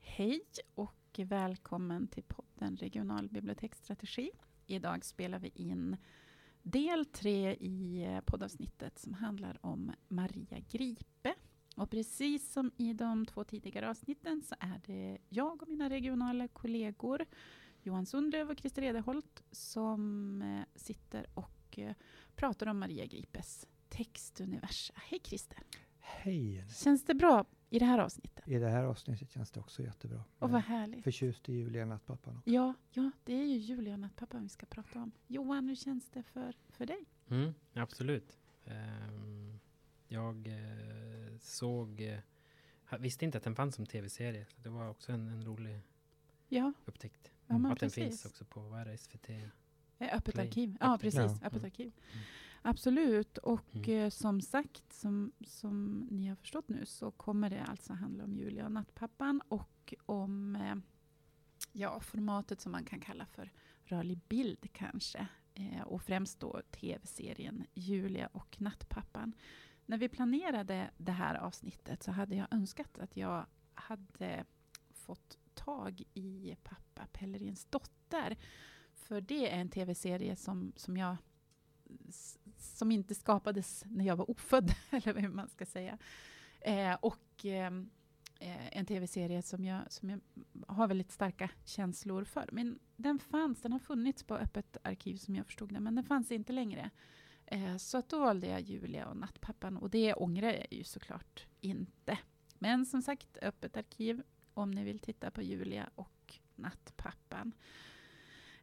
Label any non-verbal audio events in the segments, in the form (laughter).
Hej och välkommen till podden Regional biblioteksstrategi. Idag spelar vi in del tre i poddavsnittet som handlar om Maria Gripe. Och precis som i de två tidigare avsnitten så är det jag och mina regionala kollegor Johan Sundlöv och Christer Edeholt som eh, sitter och eh, pratar om Maria Gripes textuniversum. Hej Christer! Hej! Känns det bra i det här avsnittet? I det här avsnittet känns det också jättebra. Och vad härligt. Förtjust i Julia Nattpappan också. Ja, ja, det är ju Julia Nattpappan vi ska prata om. Johan, hur känns det för, för dig? Mm, absolut. Um, jag uh, såg, uh, visste inte att den fanns som tv-serie. Det var också en, en rolig ja. upptäckt. Ja, att precis. den finns också på, vad är det, SVT? Öppet Play. arkiv. Ja, Öppet. precis. Ja. Öppet Mm. arkiv. Absolut. Och Mm. eh, som sagt, som, som ni har förstått nu, så kommer det alltså handla om Julia och Nattpappan och om eh, ja, formatet som man kan kalla för rörlig bild kanske. Eh, och främst då tv-serien Julia och Nattpappan. När vi planerade det här avsnittet så hade jag önskat att jag hade fått tag i pappa Pellerins dotter. För det är en tv-serie som, som jag som inte skapades när jag var ofödd, (laughs) eller hur man ska säga. Eh, och ehm, eh, en tv-serie som jag, som jag har väldigt starka känslor för. Men den fanns, den har funnits på öppet arkiv som jag förstod det, men den fanns inte längre. Eh, så att då valde jag Julia och Nattpappan och det ångrar jag ju såklart inte. Men som sagt, öppet arkiv om ni vill titta på Julia och Nattpappan.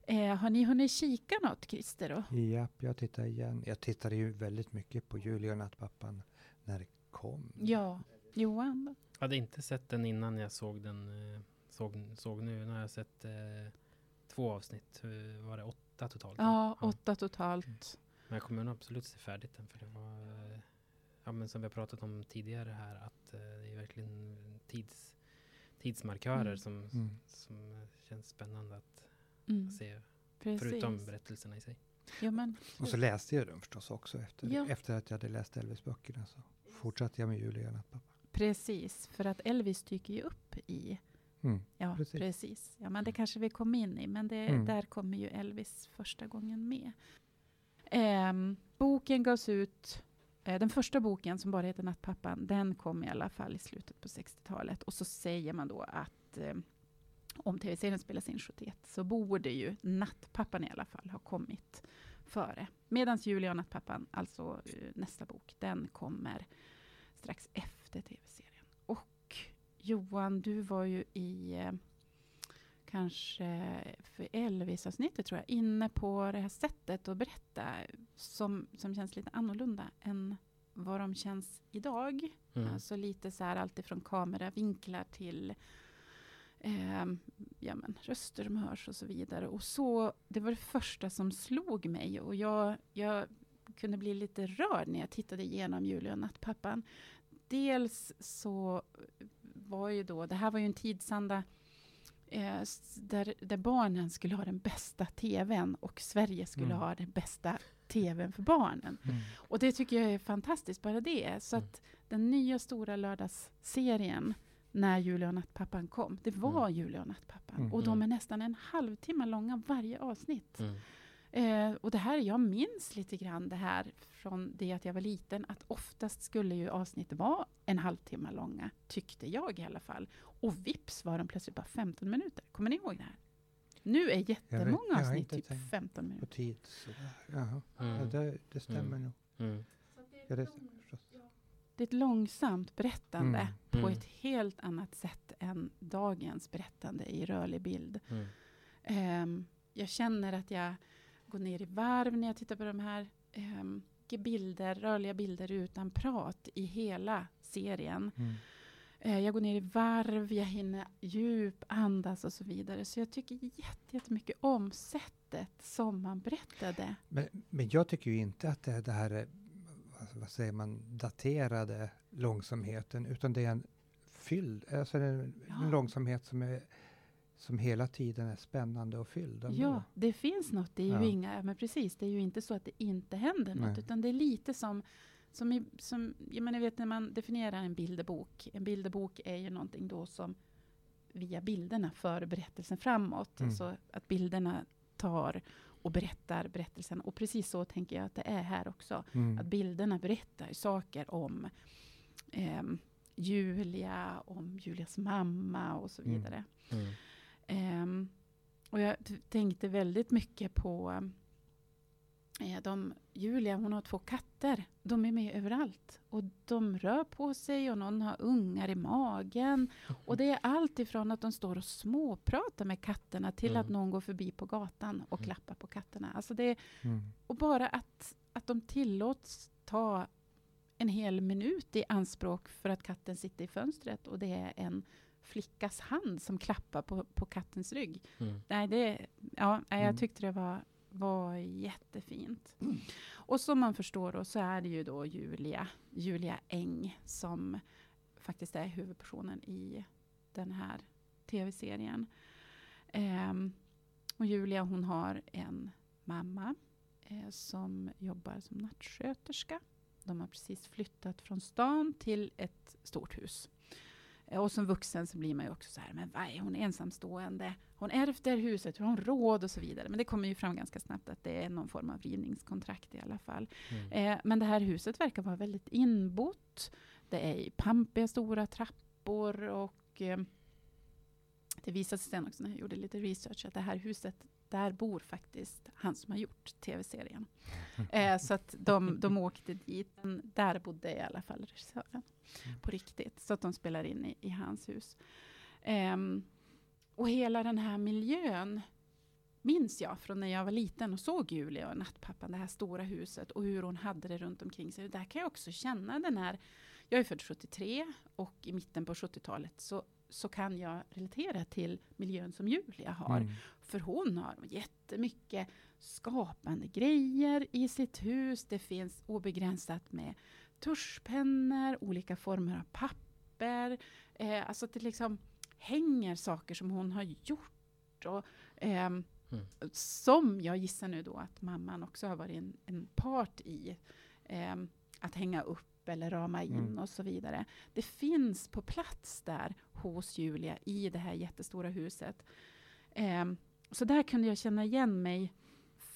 Eh, har ni hunnit kika något, Christer? Då? Japp, jag tittar igen. Jag tittade ju väldigt mycket på Julia och Nattpappan när det kom. Ja, Johan? Då? Jag hade inte sett den innan jag såg den, eh, såg, såg nu. Nu har jag sett eh, två avsnitt. Eh, Var det åtta totalt? va? Ja, åtta totalt. Men jag kommer nog absolut se färdigt den för det var, eh, ja men som vi har pratat om tidigare här, att eh, det är verkligen tids, tidsmarkörer Mm. som, Mm. som känns spännande att Mm, se, precis. förutom berättelserna i sig. Ja, men, Och så läste jag dem förstås också efter, Ja. efter att jag hade läst Elvis-böckerna. Så fortsatte jag med Julia och Nattpappan. precis, för att Elvis dyker ju upp i... Mm. Ja, precis. Precis. Ja, men det kanske vi kom in i, men det, Mm. där kommer ju Elvis första gången med. Ehm, boken gavs ut... Eh, den första boken, som bara heter Nattpappan, den kom i alla fall i slutet på 60-talet. Och så säger man då att eh, om tv-serien spelas in 71 så borde ju Nattpappan i alla fall ha kommit före. Medan Julia och Nattpappan, alltså eh, nästa bok, den kommer strax efter tv-serien. Och Johan, du var ju i eh, kanske för Elvis-avsnittet tror jag, inne på det här sättet att berätta som, som känns lite annorlunda än vad de känns idag. Mm. Alltså lite så här alltifrån kameravinklar till ehm, ja, men, röster som hörs och så vidare. Och så, det var det första som slog mig och jag, jag kunde bli lite rörd när jag tittade igenom Julia och Nattpappan. Dels så var ju då, det här var ju en tidsanda eh, där, där barnen skulle ha den bästa tvn och Sverige skulle Mm. ha den bästa tvn för barnen. Mm. Och det tycker jag är fantastiskt, bara det. Så Mm. att den nya stora lördagsserien, när Julia och Nattpappan kom, det var Julia och Nattpappan. Mm. Och de Mm. är nästan en halvtimme långa varje avsnitt. Mm. Eh, och det här, jag minns lite grann det här från det att jag var liten, att oftast skulle ju avsnitt vara en halvtimme långa, tyckte jag i alla fall. Och vips var de plötsligt bara 15 minuter. Kommer ni ihåg det här? Nu är jättemånga jag har avsnitt typ tänkt 15 På minuter. tid sådär. Jaha. Ja, Mm. det, det stämmer Mm. nog. Mm. Ja, det förstås. Det är ett långsamt berättande Mm. på Mm. ett helt annat sätt än dagens berättande i rörlig bild. Ehm, jag känner att jag går ner i varv när jag tittar på de här um, bilder, rörliga bilder utan prat i hela serien. Eh, jag går ner i varv, jag hinner djup andas och så vidare. Så jag tycker jätte- jättemycket om sättet som man berättade. Men, men jag tycker ju inte att det, det här är, vad- vad säger man, daterade långsamheten, utan det är en fylld, alltså en, Ja. en långsamhet som, är, som hela tiden är spännande och fylld. ändå. Ja, det finns något. Det är ju Ja. inga, men precis, det är ju inte så att det inte händer något, Nej. utan det är lite som som, i, som jag menar, vet när man definierar en bilderbok. En bilderbok är ju någonting då som via bilderna för berättelsen framåt. Mm. Alltså att bilderna tar och berättar berättelsen. Och precis så tänker jag att det är här också. Mm. Att bilderna berättar saker om ehm, Julia, om Julias mamma och så Mm. vidare. Mm. Ehm, och jag tänkte väldigt mycket på eh, de, Julia, hon har två katter. De är med överallt. Och de rör på sig och någon har ungar i magen. Och det är allt ifrån att de står och småpratar med katterna till Mm. att någon går förbi på gatan och Mm. klappar på katterna. Alltså det, Mm. och bara att, att de tillåts ta en hel minut i anspråk för att katten sitter i fönstret och det är en flickas hand som klappar på, på kattens rygg. Mm. Nej, det, ja, jag Mm. tyckte det var, var jättefint. Och som man förstår då, så är det ju då Julia, Julia Eng som faktiskt är huvudpersonen i den här tv-serien. Ehm, och Julia hon har en mamma eh, som jobbar som nattsköterska. De har precis flyttat från stan till ett stort hus. Eh, Och som vuxen så blir man ju också så här, men vad är hon ensamstående? Hon här huset, hur har hon råd och så vidare. Men det kommer ju fram ganska snabbt att det är någon form av rivningskontrakt i alla fall. Mm. Eh, men det här huset verkar vara väldigt inbott. Det är i pampiga stora trappor och eh, det visade sig sen också när jag gjorde lite research att det här huset, där bor faktiskt han som har gjort tv-serien. Eh, så att de, de (laughs) åkte dit. Men där bodde i alla fall regissören på riktigt. Så att de spelar in i, i hans hus. Ehm, och hela den här miljön minns jag från när jag var liten och såg Julia och nattpappan, det här stora huset och hur hon hade det runt omkring sig. Där kan jag också känna den här, jag är född 73 och i mitten på 70-talet så, så kan jag relatera till miljön som Julia har. Mm. För hon har jättemycket skapande grejer i sitt hus. Det finns obegränsat med tuschpennor, olika former av papper. Eh, alltså att det liksom hänger saker som hon har gjort. Och, ehm, Mm. Som jag gissar nu då att mamman också har varit en, en part i. ehm, att hänga upp eller rama in Mm. och så vidare. Det finns på plats där hos Julia i det här jättestora huset. Ehm, så där kunde jag känna igen mig,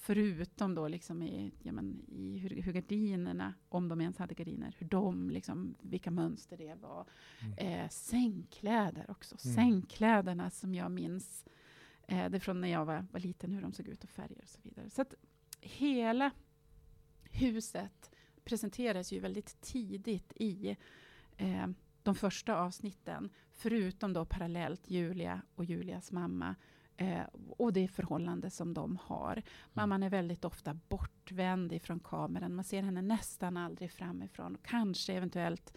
förutom då liksom i, ja men, i hur, hur gardinerna, om de ens hade gardiner, hur de, liksom, vilka mönster det var. Mm. Eh, sängkläder också. Mm. Sängkläderna som jag minns, eh, det från när jag var, var liten, hur de såg ut och färger och så vidare. Så att hela huset presenteras ju väldigt tidigt i eh, de första avsnitten, förutom då parallellt Julia och Julias mamma eh, och det förhållande som de har. Mamman är väldigt ofta bortvänd ifrån kameran. Man ser henne nästan aldrig framifrån. Kanske eventuellt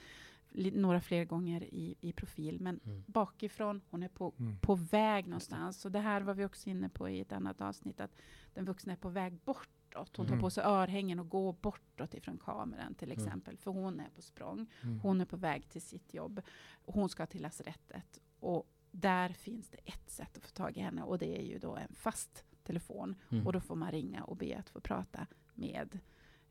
några fler gånger i, i profil, men Mm. bakifrån. Hon är på, Mm. på väg någonstans. Och det här var vi också inne på i ett annat avsnitt, att den vuxna är på väg bortåt. Hon tar Mm. på sig örhängen och går bortåt ifrån kameran till Mm. exempel, för hon är på språng. Mm. Hon är på väg till sitt jobb. Hon ska till lasarettet. Och där finns det ett sätt att få tag i henne och det är ju då en fast telefon. Mm. Och då får man ringa och be att få prata med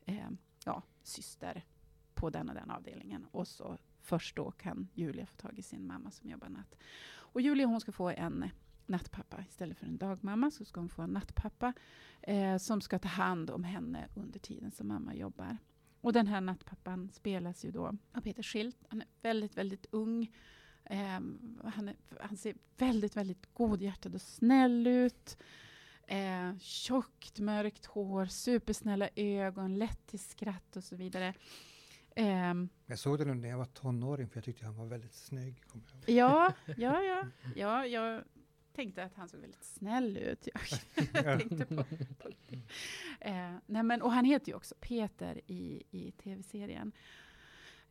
eh, ja, syster på den och den avdelningen. Och så först då kan Julia få tag i sin mamma som jobbar natt. Och Julia hon ska få en nattpappa istället för en dagmamma. Så ska hon få en nattpappa eh, som ska ta hand om henne under tiden som mamma jobbar. Och den här nattpappan spelas ju då av Peter Schilt. Han är väldigt, väldigt ung. Ehm, han, är, han ser väldigt, väldigt godhjärtad och snäll ut. Eh, tjockt, mörkt hår, supersnälla ögon, lätt till skratt och så vidare. Ehm, Jag såg den när jag var tonåring för jag tyckte han var väldigt snygg. ja, (laughs) ja, ja, ja, jag tänkte att han såg väldigt snäll ut. Jag (laughs) (laughs) tänkte på, på. Eh, nej men, och han heter ju också Peter i, i tv-serien.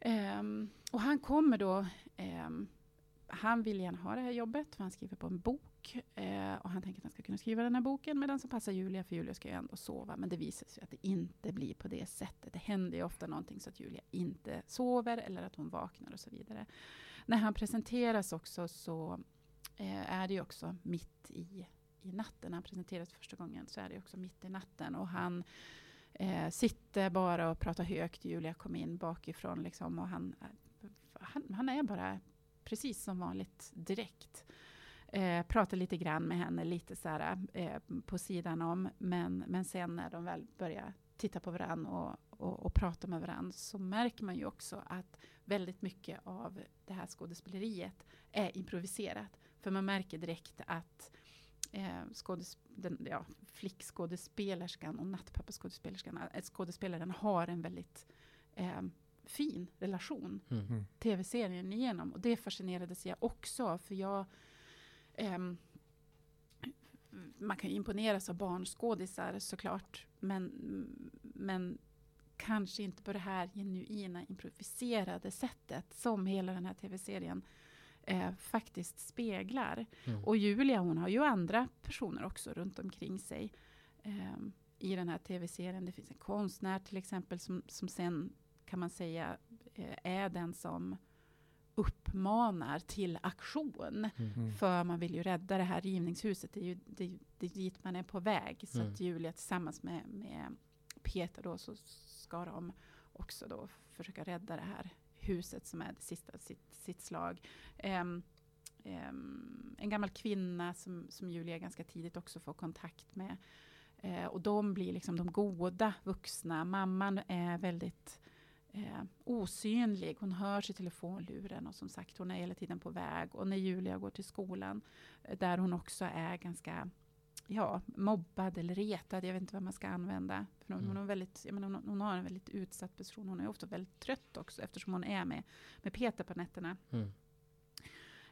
Ehm, och han kommer då, ehm, han vill gärna ha det här jobbet, för han skriver på en bok. Eh, och han tänker att han ska kunna skriva den här boken med den som passar Julia, för Julia ska ju ändå sova. Men det visar sig att det inte blir på det sättet. Det händer ju ofta någonting så att Julia inte sover, eller att hon vaknar och så vidare. När han presenteras också så eh, är det ju också mitt i, i natten. När han presenteras första gången så är det också mitt i natten. Och han eh, sitter bara och pratar högt. Julia kom in bakifrån liksom och han, eh, han, han är bara precis som vanligt direkt. Eh, pratar lite grann med henne, lite så här, eh, på sidan om. Men, men sen när de väl börjar titta på varandra och, och, och prata med varandra så märker man ju också att väldigt mycket av det här skådespeleriet är improviserat. För man märker direkt att eh, den, ja, flickskådespelerskan och nattpappaskådespelerskan, eh, skådespelaren har en väldigt eh, fin relation Mm. Mm. tv-serien igenom. Och det fascinerades jag också, för jag... ehm, man kan ju imponeras av barnskådisar såklart, men, men kanske inte på det här genuina improviserade sättet som hela den här tv-serien eh, faktiskt speglar. Mm. Och Julia hon har ju andra personer också runt omkring sig ehm, i den här tv-serien. Det finns en konstnär till exempel som, som sen kan man säga eh, är den som uppmanar till aktion. Mm. För man vill ju rädda det här rivningshuset. Det är ju det, det är dit man är på väg. Så Mm. att Julia tillsammans med, med Peter då så ska de också då försöka rädda det här huset som är det sista sitt, sitt slag. Ehm, ehm, en gammal kvinna som, som Julia ganska tidigt också får kontakt med. Eh, och de blir liksom de goda vuxna. Mamman är väldigt eh, osynlig. Hon hörs i telefonluren och som sagt hon är hela tiden på väg. Och när Julia går till skolan eh, där hon också är ganska ja, mobbad eller retad. Jag vet inte vad man ska använda. För hon, Mm. hon, väldigt, jag menar, hon, hon har en väldigt utsatt person. Hon är ofta väldigt trött också eftersom hon är med, med Peter på nätterna. Mm.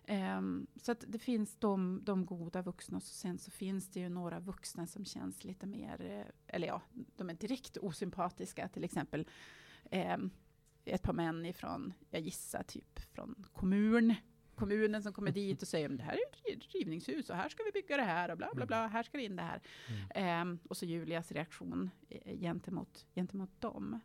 Ehm, så att det finns de, de goda vuxna och sen så finns det ju några vuxna som känns lite mer, eh, eller ja, de är direkt osympatiska. Till exempel ehm, ett par män ifrån, jag gissar typ från kommun, kommunen som kommer (laughs) dit och säger det här är ett rivningshus och här ska vi bygga det här och bla bla bla, här ska det in det här. Mm. Ehm, och så Julias reaktion eh, gentemot, gentemot dem.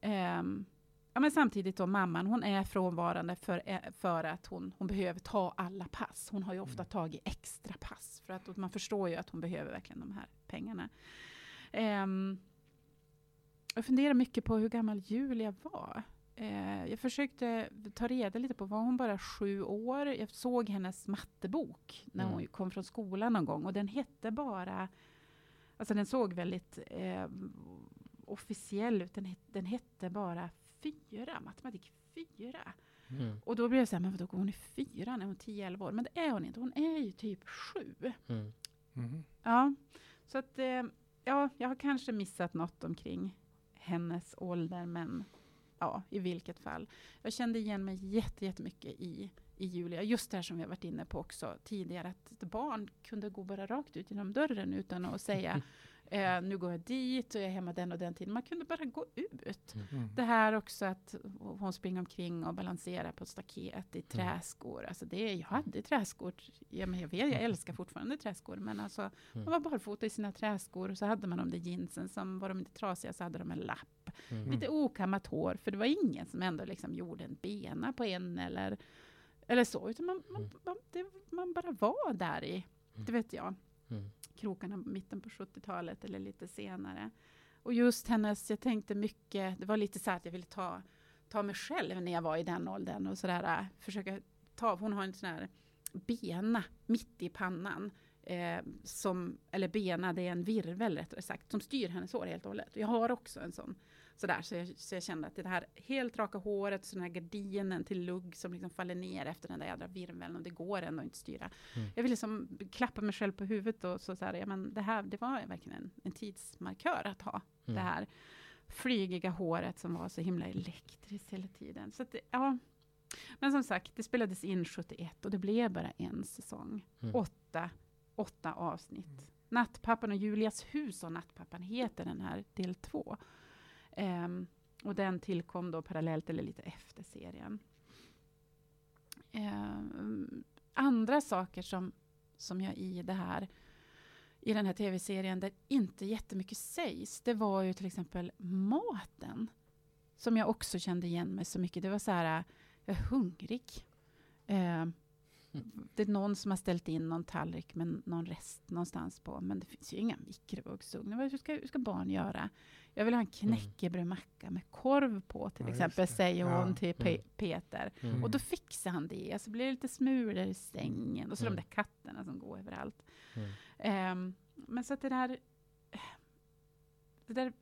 Ehm, ja, men samtidigt då mamman, hon är frånvarande för, eh, för att hon, hon behöver ta alla pass. Hon har ju ofta Mm. tagit extra pass. För att man förstår ju att hon behöver verkligen de här pengarna. Ehm, jag funderar mycket på hur gammal Julia var. Eh, jag försökte ta reda lite på, var hon bara sju år? Jag såg hennes mattebok när hon Mm. kom från skolan någon gång och den hette bara, alltså den såg väldigt eh, officiell ut, den, den hette bara fyra, matematik fyra. Mm. Och då blev jag så här, men vadå går hon i fyra när hon är 10-11 år? Men det är hon inte, hon är ju typ sju. Mm. Mhm. Ja, så att eh, ja, jag har kanske missat något omkring hennes ålder, men ja, i vilket fall. Jag kände igen mig jätte, jättemycket i, i Julia. Just det här som vi har varit inne på också tidigare, att barn kunde gå bara rakt ut genom dörren utan att säga (laughs) eh, nu går jag dit och jag är hemma den och den tiden. Man kunde bara gå ut. Mm. Det här också att hon springer omkring och balanserar på staket i träskor. Alltså det, jag hade träskor, ja, men jag, vet, jag älskar fortfarande träskor, men alltså Mm. man var barfota i sina träskor och så hade man de där jeansen som var de lite trasiga så hade de en lapp. Mm. Lite okammat hår, för det var ingen som ändå liksom gjorde en bena på en eller, eller så, utan man, man, Mm. man, det, man bara var där i, det vet jag, Mm. krokarna mitten på 70-talet eller lite senare. Och just hennes, jag tänkte mycket, det var lite så här att jag ville ta, ta mig själv när jag var i den åldern och sådär, äh, försöka ta, hon har en sån här bena mitt i pannan. Eh, som, eller bena, det är en virvel rättare sagt, som styr hennes hår helt och hållet. Och jag har också en sån. Sådär, så, jag, så jag kände att det här helt raka håret, så den här gardinen till lugg som liksom faller ner efter den där jädra virveln och det går ändå inte styra. Mm. Jag ville liksom klappa mig själv på huvudet och så, så här, ja, men det här, det var verkligen en, en tidsmarkör att ha Mm. det här flygiga håret som var så himla elektriskt hela tiden. Så det, ja. Men som sagt, det spelades in 71 och det blev bara en säsong. Mm. Åtta, åtta avsnitt. Nattpappan och Julias hus och Nattpappan heter den här del två. Um, och den tillkom då parallellt eller lite efter serien. Um, andra saker som, som jag i det här i den här tv-serien där inte jättemycket sägs, det var ju till exempel maten. Som jag också kände igen mig så mycket. Det var så här, jag är hungrig. Eh, det är någon som har ställt in någon tallrik med någon rest någonstans på, men det finns ju inga mikrovågsugnar. Hur ska, hur ska barn göra jag vill ha en knäckebrödmacka med korv på till Ja, exempel, säger Ja. hon till Pe- Mm. Peter. Mm. Och då fixar han det. Så blir det lite smulor i sängen. Och så Mm. de där katterna som går överallt. Mm. Ehm, men så att det där, det där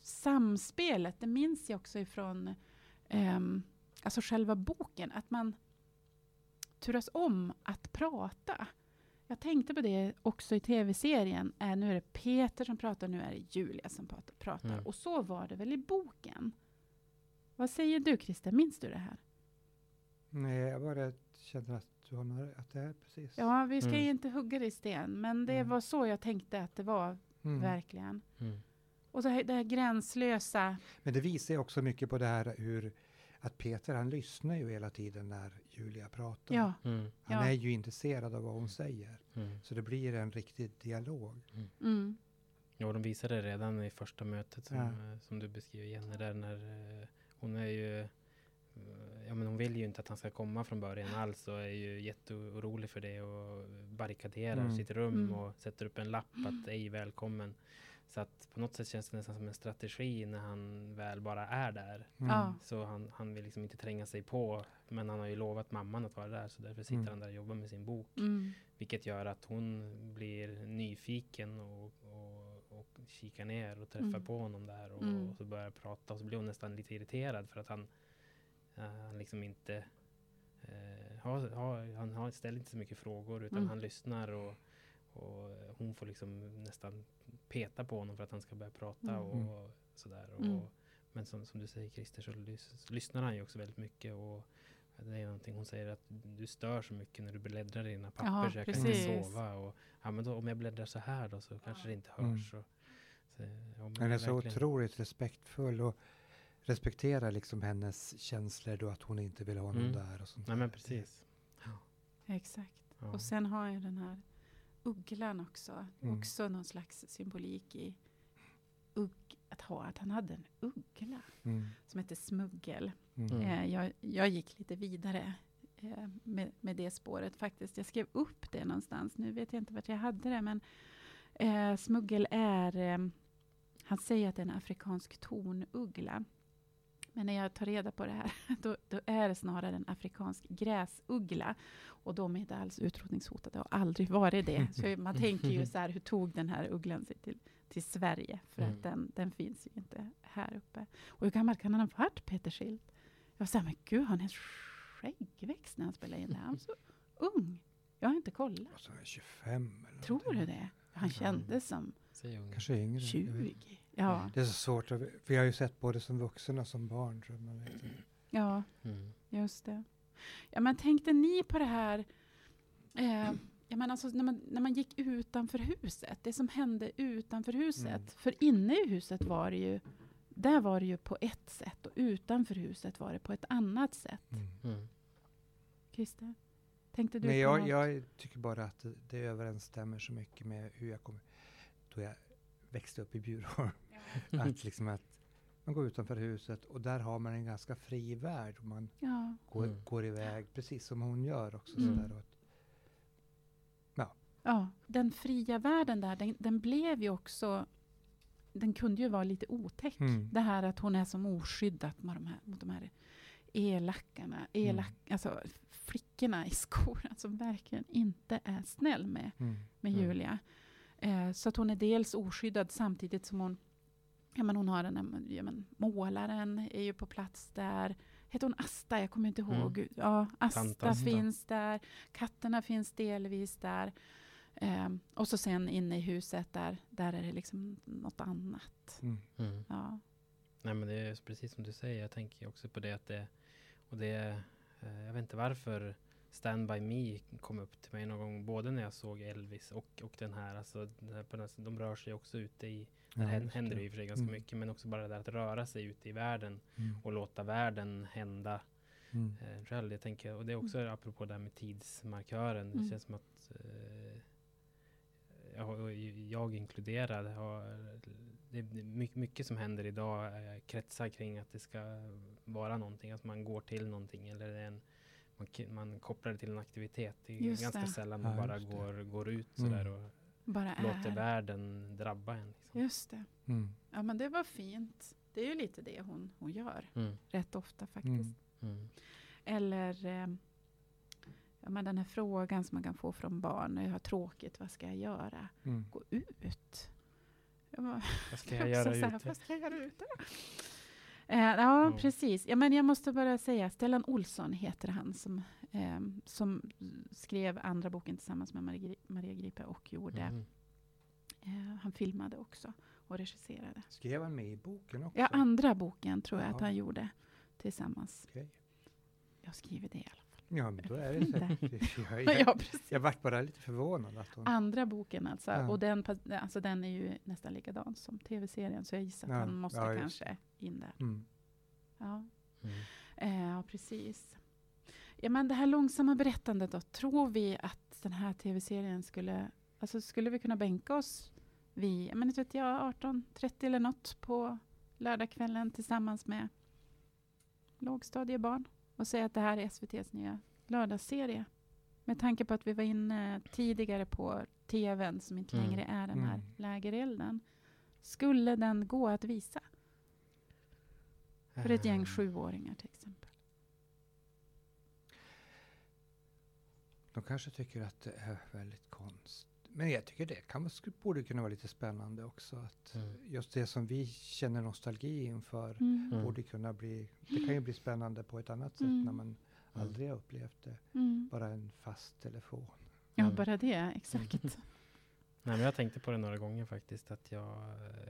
samspelet, det minns jag också ifrån um, alltså själva boken. Att man turas om att prata. Jag tänkte på det också i tv-serien. Eh, nu är det Peter som pratar, nu är det Julia som pratar. Mm. Och så var det väl i boken? Vad säger du Christer, minns du det här? Nej, jag bara känner att du har att det är precis. Ja, vi ska Mm. ju inte hugga det i sten, men det Mm. var så jag tänkte att det var, Mm. verkligen. Mm. Och så här, det här gränslösa. Men det visar ju också mycket på det här hur att Peter han lyssnar ju hela tiden när Julia pratar. Ja, Mm. Han ja. är ju intresserad av vad hon säger. Mm. Så det blir en riktig dialog. Mm. Ja, de visade det redan i första mötet som, Ja. eh, som du beskriver, Jenny, där när eh, hon är ju eh, Ja men hon vill ju inte att han ska komma från början alls och är ju jätteorolig för det och barrikaderar Mm. sitt rum Mm. och sätter upp en lapp att ej välkommen. Så att på något sätt känns det nästan som en strategi när han väl bara är där. Mm. Så han, han vill liksom inte tränga sig på. Men han har ju lovat mamman att vara där så därför sitter Mm. han där och jobbar med sin bok. Mm. Vilket gör att hon blir nyfiken och, och, och kikar ner och träffar Mm. på honom där och, Mm. och så börjar prata och så blir hon nästan lite irriterad för att han, han liksom inte eh, har, har, han har, ställer inte så mycket frågor utan Mm. han lyssnar och, och hon får liksom nästan peta på honom för att han ska börja prata Mm. och sådär. Och, Mm. Men som, som du säger Christer så lys, lyssnar han ju också väldigt mycket och det är någonting hon säger att du stör så mycket när du bläddrar i dina papper Ja, så jag kan inte precis. sova. Och, ja, men då, om jag bläddrar så här då så kanske det inte Mm. hörs. Och, så, ja, men är så verkligen- otroligt respektfull och respekterar liksom hennes känslor då att hon inte vill ha någon Mm. där och sånt Nej men precis. Exakt. Ja. Och sen har jag den här ugglan också. Mm. Också någon slags symbolik i ugg, att ha att han hade en uggla Mm. som heter Smuggel. Mm. Mm. Eh, jag, jag gick lite vidare eh, med, med det spåret faktiskt. Jag skrev upp det någonstans. Nu vet jag inte vart jag hade det, men eh, smuggel är... Eh, han säger att det är en afrikansk tornuggla. Men när jag tar reda på det här, (laughs) då, då är det snarare en afrikansk gräsuggla. Och de är inte alls utrotningshotade och har aldrig varit det. Så (laughs) man tänker ju så här, hur tog den här ugglan sig till, till Sverige? För Mm. att den, den finns ju inte här uppe. Och hur gammal kan han ha varit, Peter Schildt? Jag var så här, men gud, har han en skäggväxt när han spelade in det? Han var så ung. Jag har inte kollat. Och så är jag 25 eller Tror någonting. du det? Han kändes som. Kanske yngre. jag vet 20. Ja, Det är så svårt, att, för jag har ju sett både som vuxen och som barn. Så man vet ja, Mm. just det. Ja, men tänkte ni på det här eh, jag menar alltså, när, man, när man gick utanför huset, det som hände utanför huset. Mm. För inne i huset var det ju, där var det ju på ett sätt och utanför huset var det på ett annat sätt. Mm. Mm. Christer? Tänkte du Nej, på jag, något? jag tycker bara att det, det överensstämmer så mycket med hur jag kom, då jag växte upp i Bjurholm. Att, liksom att man går utanför huset och där har man en ganska fri värld. Och man Ja, går, Mm. går iväg, precis som hon gör också. Mm. Sådär, och att, ja, den fria världen där, den, den blev ju också, den kunde ju vara lite otäck. Mm. Det här att hon är som oskyddat mot de här, mot de här elackarna, elak, alltså flickorna i skolan som verkligen inte är snäll med, mm. med Mm. Julia. Eh, så att hon är dels oskyddad samtidigt som hon, ja men hon har den här, ja men målaren är ju på plats där. Heter hon Asta? Jag kommer inte Mm. ihåg. Ja, Asta Tant Asta. finns där. Katterna finns delvis där. Ehm, och så sen inne i huset där, där är det liksom något annat. Mm. Mm. Ja. Nej men det är precis som du säger. Jag tänker också på det att det, och det, eh, jag vet inte varför Stand By Me kom upp till mig någon gång. Både när jag såg Elvis och, och den här. Alltså, den här, på den här- de rör sig också ute i, Ja, just händer det. det i och för sig ganska Mm. mycket. Men också bara det där att röra sig ute i världen Mm. och låta världen hända Mm. eh, själv. Jag tänker, och det är också apropå det här med tidsmarkören. Det Mm. känns som att eh, jag, jag inkluderad har det är mycket, mycket som händer idag eh, kretsar kring att det ska vara någonting, att man går till någonting eller det är en, man, man kopplar det till en aktivitet. Det är Just ganska det. sällan man Ja, bara går, går ut Mm. sådär och Bara låter är. världen drabba en. Liksom. Just det. Mm. Ja, men det var fint. Det är ju lite det hon, hon gör. Mm. Rätt ofta faktiskt. Mm. Mm. Eller eh, ja, men den här frågan som man kan få från barn. När jag har tråkigt, vad ska jag göra? Mm. Gå ut. Jag bara, Vad ska (laughs) jag göra ute? Vad ska jag göra ute? Eh, ja, Ja. precis. Ja, men jag måste bara säga, Stellan Olsson heter han som, eh, som skrev andra boken tillsammans med Maria, Gri- Maria Gripe och gjorde, Mm. eh, han filmade också och regisserade. Skrev han med i boken också? Ja, andra boken tror jag att Ja. han gjorde tillsammans. Okej. Jag skriver det i alla fall. Ja, men då är det säkert. Jag, (laughs) (laughs) Ja, jag, precis. jag vart bara lite förvånad att hon... Andra boken alltså. Ja. Och den, alltså den är ju nästan likadan som tv-serien. Så jag gissar att Ja, han måste ja, kanske in där. Mm. Ja. Mm. Eh, Ja, precis. Ja, men det här långsamma berättandet då. Tror vi att den här tv-serien skulle... Alltså skulle vi kunna bänka oss vid, men vet jag, 18.30 eller något på lördagskvällen tillsammans med lågstadiebarn och säga att det här är SVTs nya lördagsserie. Med tanke på att vi var inne tidigare på tvn som inte Mm. längre är den här Mm. lägerelden. Skulle den gå att visa för ett gäng sjuåringar till exempel? De kanske tycker att det är väldigt konst. Men jag tycker det kan, borde kunna vara lite spännande också. Att Mm. Just det som vi känner nostalgi inför Mm. Mm. borde kunna bli... Det kan ju bli spännande på ett annat sätt Mm. när man aldrig har upplevt det. Mm. Bara en fast telefon. Ja, Mm. bara det. Exakt. Nej, men jag tänkte på det några gånger faktiskt. Att jag,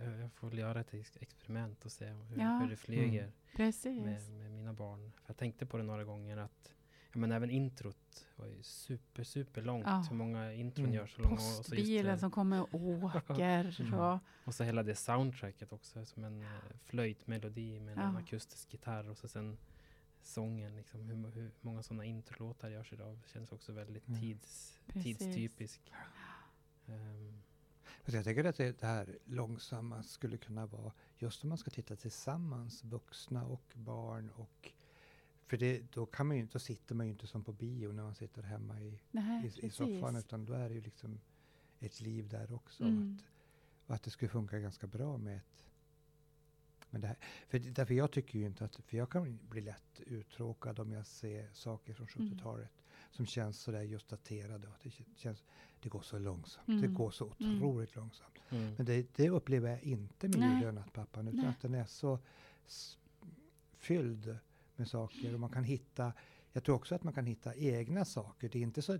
jag jag får göra ett ex- experiment och se hur, Ja. hur det flyger Precis. med, med mina barn. För jag tänkte på det några gånger att ja, men även introt var ju super, super långt. Ja. Hur många intron Mm. gör så långa. Och så, just Postbilen som kommer och åker. (laughs) Mm. och, och så hela det soundtracket också. Som en eh, flöjtmelodi med en akustisk gitarr. Och så sen sången. Liksom, hur, hur många sådana introlåtar görs idag. Känns också väldigt Mm. tids, tidstypisk. Alltså jag tänker att det, det här långsamma skulle kunna vara just om man ska titta tillsammans, vuxna och barn. Och, för det, då, kan man ju, då sitter man ju inte som på bio när man sitter hemma i, nej, i, i soffan, utan då är det ju liksom ett liv där också. Mm. Att, och att det skulle funka ganska bra med ett... Men det här, för, det- därför jag tycker ju inte att... För jag kan bli lätt uttråkad om jag ser saker från Mm. 70-talet som känns sådär just daterade. Och det, känns, det går så långsamt. Det Mm. går så Mm. otroligt långsamt. mm. Men det, det upplever jag inte med. Julia nattpappan, utan Nej. att den är så fylld med saker. Och man kan hitta, jag tror också att man kan hitta egna saker. Det är inte så,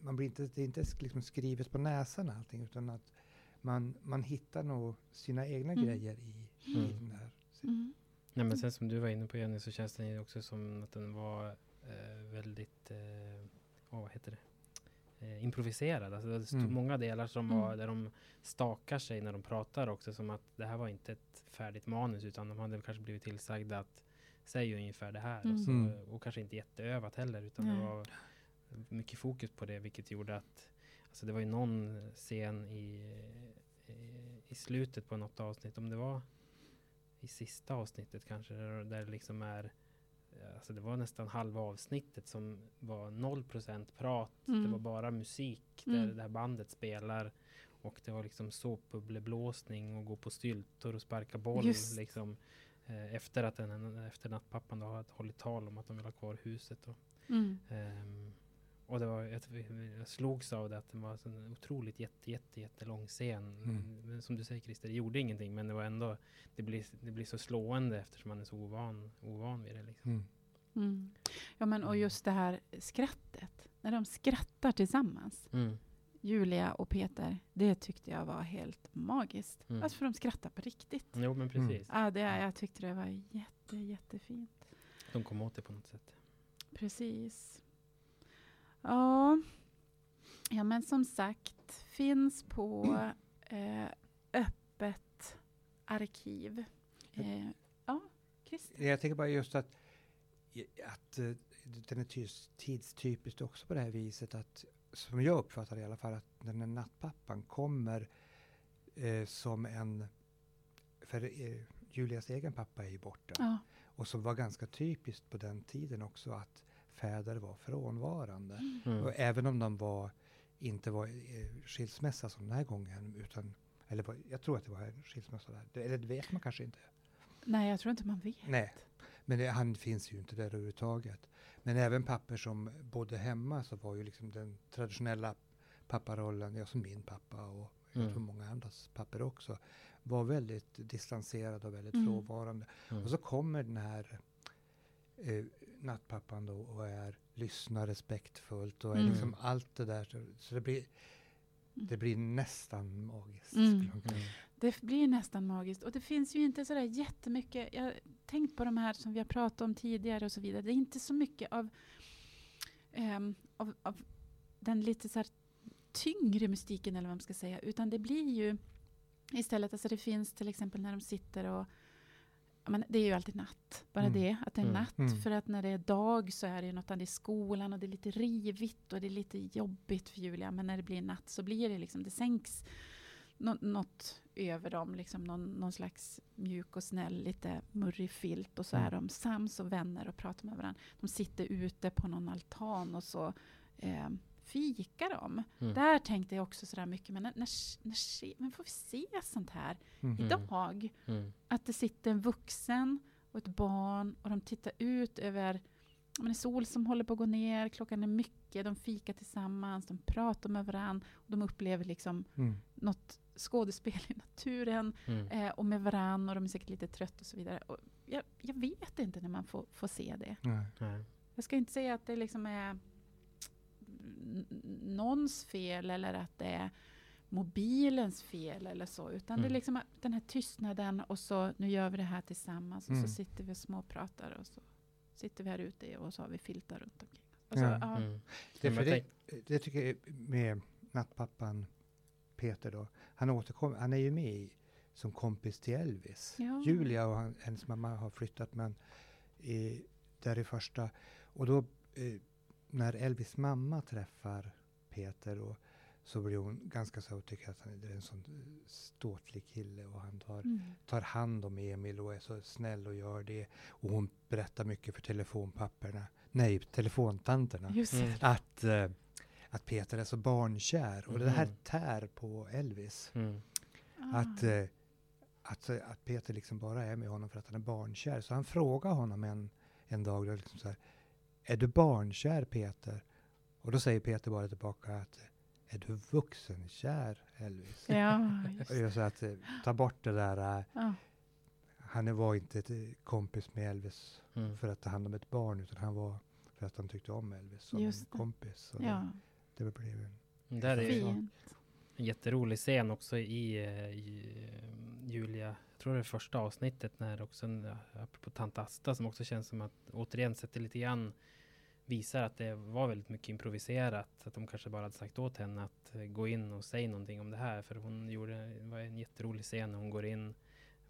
man blir inte, det är inte liksom skrivet på näsan allting, utan att man, man hittar nog sina egna Mm. grejer i, i Mm. den här. Mm. Nej, men sen som du var inne på Jenny så känns den ju också som att den var eh, väldigt, eh, åh, vad heter det? Eh, improviserad. Alltså det stod Mm. många delar som var Mm. där de stakar sig när de pratar också. Som att det här var inte ett färdigt manus utan de hade kanske blivit tillsagda att säga ungefär det här. Och, så, Mm. och kanske inte jätteövat heller utan Nej. det var mycket fokus på det vilket gjorde att Alltså det var ju någon scen i, i, i slutet på något avsnitt, om det var i sista avsnittet kanske, där, det liksom är Alltså det var nästan halva avsnittet som var 0% prat. Det Mm. var bara musik Mm. där det här bandet spelar. Och det var liksom såpbubbleblåsning och gå på styltor och sparka boll. Just. Liksom, eh, efter att den, efter nattpappan då hade hållit tal om att de vill ha kvar huset. Då. Mm. Ehm, och det var, jag, jag slogs av det att det var en otroligt jätte, jätte, jättelång scen. Mm. Men som du säger Christer, det gjorde ingenting men det var ändå, det blir, det blir så slående eftersom man är så ovan, ovan vid det. Liksom. Mm. Mm. Ja, men och just det här skrattet. När de skrattar tillsammans. Mm. Julia och Peter. Det tyckte jag var helt magiskt. Mm. Alltså för de skrattar på riktigt. Jo men precis. Ja, det, jag tyckte det var jätte, jättefint. De kom åt det på något sätt. Precis. Ja. ja, men som sagt, finns på (clears throat) eh, öppet arkiv. Eh, ja, Christer. Jag tänker bara just att, att eh, den är tids, tidstypiskt också på det här viset att, som jag uppfattar det i alla fall, att den här nattpappan kommer eh, som en, för eh, Julias egen pappa är ju borta. Ja, Och som var ganska typiskt på den tiden också att fäder var frånvarande. Mm. Och även om de var inte var eh, skilsmässa som den här gången, utan, eller var, jag tror att det var en skilsmässa där. Det, eller det vet man kanske inte. Nej, jag tror inte man vet. Nej, men det, han finns ju inte där överhuvudtaget. Men även papper som bodde hemma så var ju liksom den traditionella papparollen, ja som min pappa och jag Mm. tror många andras papper också, var väldigt distanserad och väldigt Mm. frånvarande. Mm. Och så kommer den här eh, nattpappan då och är, lyssnar respektfullt och är Mm. liksom allt det där. Så, så det, blir, det blir nästan magiskt. Mm. Mm. Det blir nästan magiskt. Och det finns ju inte sådär jättemycket. Jag har tänkt på de här som vi har pratat om tidigare och så vidare. Det är inte så mycket av, ehm, av, av den lite så här tyngre mystiken eller vad man ska säga. Utan det blir ju istället, alltså det finns till exempel när de sitter och men det är ju alltid natt. Bara Mm. det, att det är Mm. natt. Mm. För att när det är dag så är det ju något annat i skolan och det är lite rivigt och det är lite jobbigt för Julia. Men när det blir natt så blir det liksom, det sänks nå- något över dem, liksom någon, någon slags mjuk och snäll, lite murrig filt och så Mm. är de sams och vänner och pratar med varandra. De sitter ute på någon altan och så eh, fikar de. Mm. Där tänkte jag också sådär mycket, men när, när, när, men får vi se sånt här Mm. Idag? Mm. Att det sitter en vuxen och ett barn och de tittar ut över en sol som håller på att gå ner, klockan är mycket, de fikar tillsammans, de pratar med varandra och de upplever liksom Mm. något skådespel i naturen Mm. eh, och med varann och de är säkert lite trötta och så vidare. Och jag, jag vet inte när man får, får se det. Nej. Nej. Jag ska inte säga att det liksom är någons fel eller att det är mobilens fel eller så, utan det är Mm. liksom den här tystnaden och så nu gör vi det här tillsammans och Mm. så sitter vi och småpratar och så sitter vi här ute och så har vi filtar runt omkring. Och så, Ja. ja. Mm. Det, det, det tycker jag med nattpappan Peter då, han återkommer, han är ju med i, som kompis till Elvis. Ja. Julia och han, hennes mamma har flyttat men i, där i första, och då eh, när Elvis mamma träffar Peter och så blir hon ganska så och tycker att han är en sån ståtlig kille och han tar, Mm. tar hand om Emil och är så snäll och gör det. Och hon berättar mycket för telefonpapperna, nej telefontanterna. Mm. att, eh, att Peter är så barnkär. Och det här Mhm. tär på Elvis. Mm. Att, Ah. eh, att, eh, att Peter liksom bara är med honom för att han är barnkär. Så han frågar honom en, en dag, liksom så här, är du barnkär Peter? Och då säger Peter bara tillbaka att är du vuxenkär Elvis? Ja, (laughs) just att eh, ta bort det där, eh, Ja. han var inte ett eh, kompis med Elvis Mm. för att ta hand om ett barn, utan han var för att han tyckte om Elvis som Just en kompis. Så ja, det, det blev en Det där är ju fint. en jätterolig scen också i, i Julia, jag tror det är första avsnittet när också, apropå tant Asta som också känns som att återigen sätter lite grann visar att det var väldigt mycket improviserat. Att de kanske bara hade sagt åt henne att eh, gå in och säga någonting om det här. För hon gjorde, det var en jätterolig scen när hon går in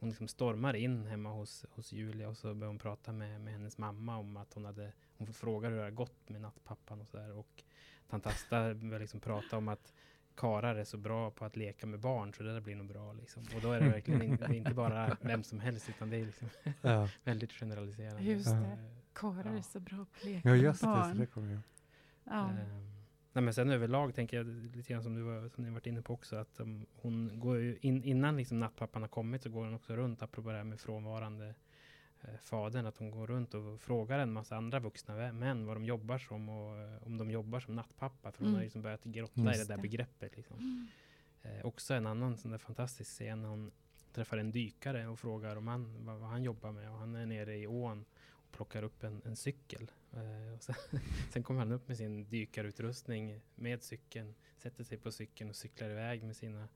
hon liksom stormar in hemma hos, hos Julia och så börjar hon prata med, med hennes mamma om att hon hade, hon frågar hur det har gått med nattpappan och sådär. Och tant Asta börjar liksom prata om att karar är så bra på att leka med barn så det där blir nog bra liksom. Och då är det verkligen in, det är inte bara vem som helst utan det är liksom Ja, (laughs) väldigt generaliserande. Just det. Karlar Ja. är så bra på att leka ja just det, så barn. det kommer jag. Ja. Ehm, nej men sen överlag tänker jag lite grann som du var, som ni varit inne på också att um, hon går ju in, innan liksom nattpappan har kommit så går hon också runt apropå det här med frånvarande eh, fadern att hon går runt och frågar en massa andra vuxna män vad de jobbar som och eh, om de jobbar som nattpappa för hon Mm. har liksom börjat grotta i det Just där det. begreppet liksom. Mm. Eh, också en annan sån där fantastisk scen när hon träffar en dykare och frågar om han, vad, vad han jobbar med och han är nere i ån plockar upp en, en cykel. Eh, och sen, (laughs) sen kommer han upp med sin dykarutrustning med cykeln, sätter sig på cykeln och cyklar iväg med sina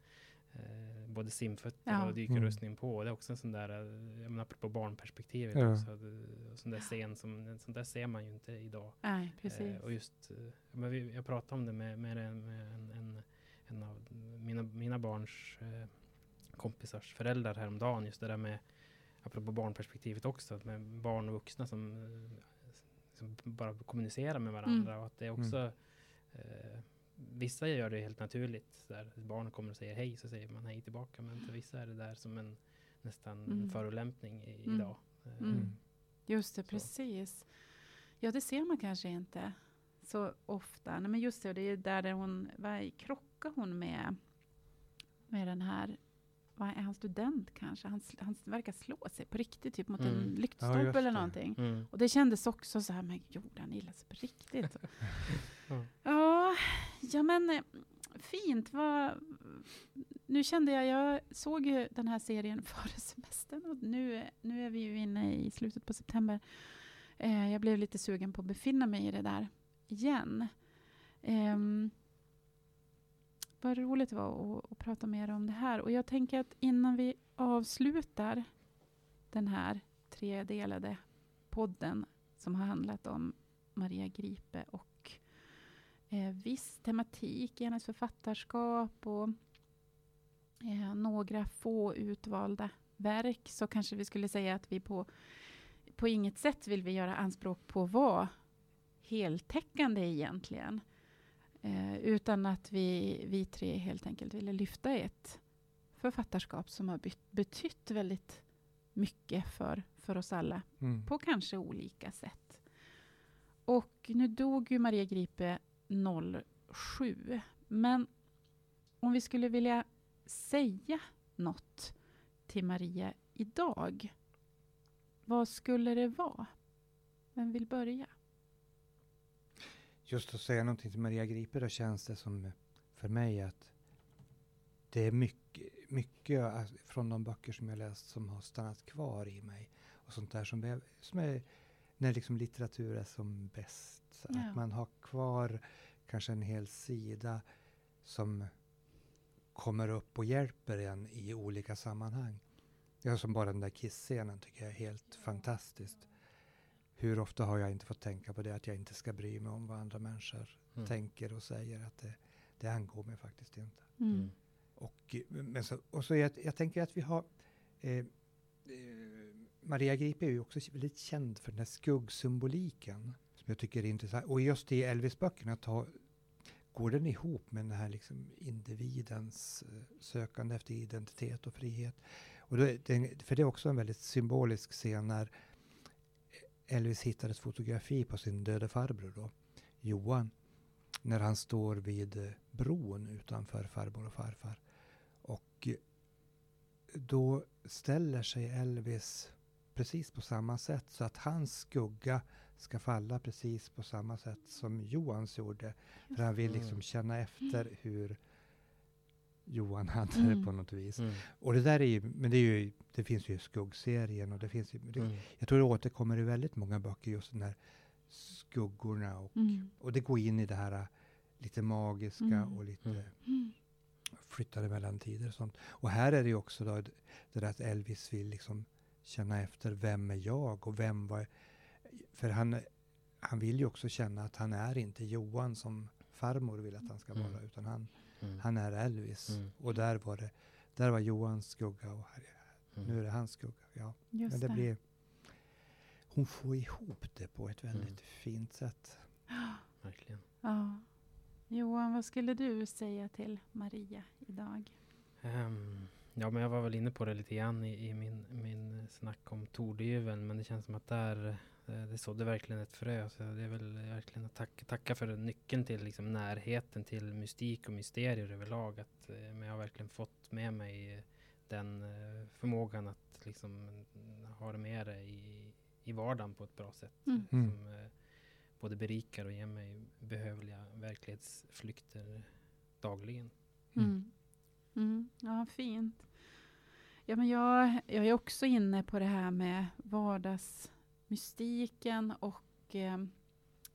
eh, både simfötter Ja. och dykarutrustning på. Det är också en sån där, eh, jag menar, apropå barnperspektivet Ja. också, det, sån där scen som, en sån där ser man ju inte idag. Nej, precis. Eh, och just, eh, men vi, jag pratade om det med, med, en, med en, en, en av mina, mina barns eh, kompisars föräldrar häromdagen. Just det där med, apropå barnperspektivet också, att med barn och vuxna som, som bara kommunicerar med varandra. Och att det är också, eh, vissa gör det helt naturligt. Så där, barn kommer och säger hej, så säger man hej tillbaka. Men för vissa är det där som en nästan Mm. förolämpning i, Mm. idag. Eh, Mm. Just det, Så. precis. Ja, det ser man kanske inte så ofta. Nej, men just det, det är där, där hon, vad krockar hon med, med den här vad är han student kanske? Han, han verkar slå sig på riktigt, typ mot Mm. en lyktstolpe Ja, eller någonting. Mm. Och det kändes också så här, men gjorde han illa sig på riktigt? Ja. (laughs) ja, ja men eh, fint. Vad, nu kände jag, jag såg ju den här serien (laughs) före semestern och nu, nu är vi ju inne i slutet på september. Eh, jag blev lite sugen på att befinna mig i det där igen. Ehm, vad roligt det var att, att prata mer om det här. Och jag tänker att innan vi avslutar den här tredelade podden som har handlat om Maria Gripe och eh, viss tematik i hennes författarskap och eh, några få utvalda verk så kanske vi skulle säga att vi på, på inget sätt vill vi göra anspråk på att vara heltäckande egentligen. Eh, utan att vi, vi tre helt enkelt ville lyfta ett författarskap som har betytt väldigt mycket för, för oss alla Mm. på kanske olika sätt. Och nu dog ju Maria Gripe 07. Men om vi skulle vilja säga något till Maria idag, vad skulle det vara? Vem vill börja? Just att säga någonting till Maria Gripe då känns det som för mig att det är mycket, mycket från de böcker som jag läst som har stannat kvar i mig. Och sånt där som är, som är när liksom litteratur är som bäst. Ja. Att man har kvar kanske en hel sida som kommer upp och hjälper en i olika sammanhang. Ja, som bara den där kissscenen tycker jag är helt fantastiskt. Hur ofta har jag inte fått tänka på det, att jag inte ska bry mig om vad andra människor Mm. tänker och säger, att det, det angår mig faktiskt inte. Mm. Och, eh, men så, och så jag, jag tänker att vi har eh, eh, Maria Gripe är ju också väldigt känd för den här skuggsymboliken som jag tycker är intressant. Och just i Elvis-böckerna går den ihop med den här liksom individens eh, sökande efter identitet och frihet. Och då, är det, för det är också en väldigt symbolisk scen när Elvis hittar ett fotografi på sin döde farbror då, Johan, när han står vid eh, bron utanför farmor och farfar. Och eh, då ställer sig Elvis precis på samma sätt så att hans skugga ska falla precis på samma sätt som Johans gjorde. För han vill liksom Mm. känna efter hur Johan hade Mm. det på något vis. Mm. Och det där är ju, men det, är ju, det finns ju i skuggserien och det finns ju, det, Mm. jag tror det återkommer i väldigt många böcker just den här skuggorna och, Mm. och det går in i det här äh, lite magiska Mm. och lite Mm. Flyttade mellan tider och sånt. Och här är det ju också då det det där att Elvis vill liksom känna efter vem är jag och vem var För han, han vill ju också känna att han är inte Johan som farmor vill att han ska Mm. vara utan han, Mm. han är Elvis. Mm. Och där var det, där var Johans skugga och här, Mm. nu är det hans skugga. Ja. Just Men det det. blir, hon får ihop det på ett väldigt Mm. fint sätt. (gasps) Verkligen. Ja. Johan, vad skulle du säga till Maria idag? Ehm, ja, men jag var väl inne på det lite grann i, i min, min snack om tordyveln, men det känns som att där det sådde verkligen ett frö. Så det är väl verkligen att tacka, tacka för nyckeln till liksom närheten till mystik och mysterier överlag. Att, eh, men jag har verkligen fått med mig den eh, förmågan att liksom ha det med det i, i vardagen på ett bra sätt. Mm. Mm. Som eh, både berikar och ger mig behövliga verklighetsflykter dagligen. Mm. Mm. Mm. Ja, fint. Ja, men jag, jag är också inne på det här med vardagsmystiken och eh,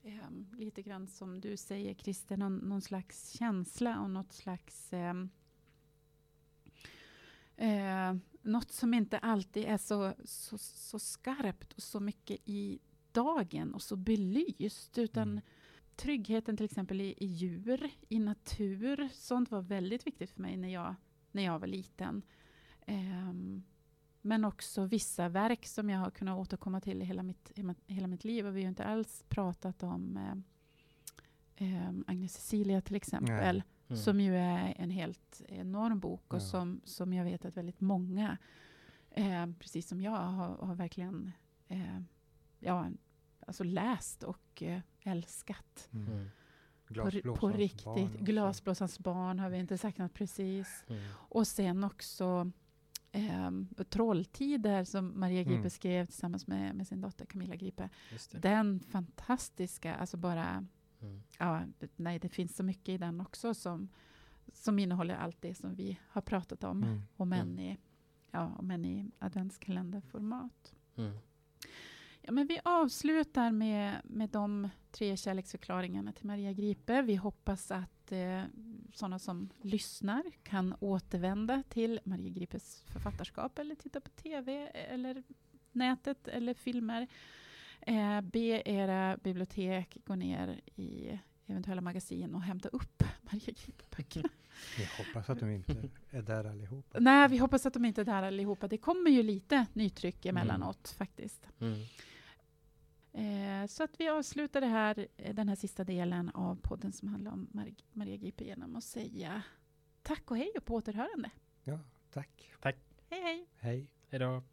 eh, lite grann som du säger Christer, någon, någon slags känsla och något slags eh, eh, något som inte alltid är så, så, så skarpt och så mycket i dagen och så belyst, utan Mm. tryggheten till exempel i, i djur, i natur, sånt var väldigt viktigt för mig när jag, när jag var liten. Ehm, men också vissa verk som jag har kunnat återkomma till i hela mitt, hela, hela mitt liv. Och vi har ju inte alls pratat om eh, ehm, Agnes Cecilia till exempel, Mm. som ju är en helt enorm bok och Ja. som, som jag vet att väldigt många, eh, precis som jag, har, har verkligen eh, ja, alltså läst och eh, älskat. Mm. Mm. På, på barn riktigt. också. Glasblåsarens barn har vi inte saknat precis. Mm. Och sen också eh, Trolltider som Maria Gripe Mm. skrev tillsammans med, med sin dotter Camilla Gripe. Den fantastiska, alltså bara, Mm. ja, nej det finns så mycket i den också som, som innehåller allt det som vi har pratat om. Mm. Män Mm. i, ja, och män i adventskalenderformat. Mm. Ja, men vi avslutar med, med de tre kärleksförklaringarna till Maria Gripe. Vi hoppas att eh, sådana som lyssnar kan återvända till Maria Gripes författarskap eller titta på tv eller nätet eller filmer. Eh, be era bibliotek gå ner i eventuella magasin och hämta upp (laughs) Maria Gripe-böckerna. (laughs) Vi hoppas att de inte är där allihopa. Nej, vi hoppas att de inte är där allihopa. Det kommer ju lite nytryck emellanåt faktiskt. Mm. Eh, så att vi avslutar det här, eh, den här sista delen av podden som handlar om Mar Maria Gripe genom att säga tack och hej och på återhörande. Ja, tack. Hej hej! Hej. Hej då.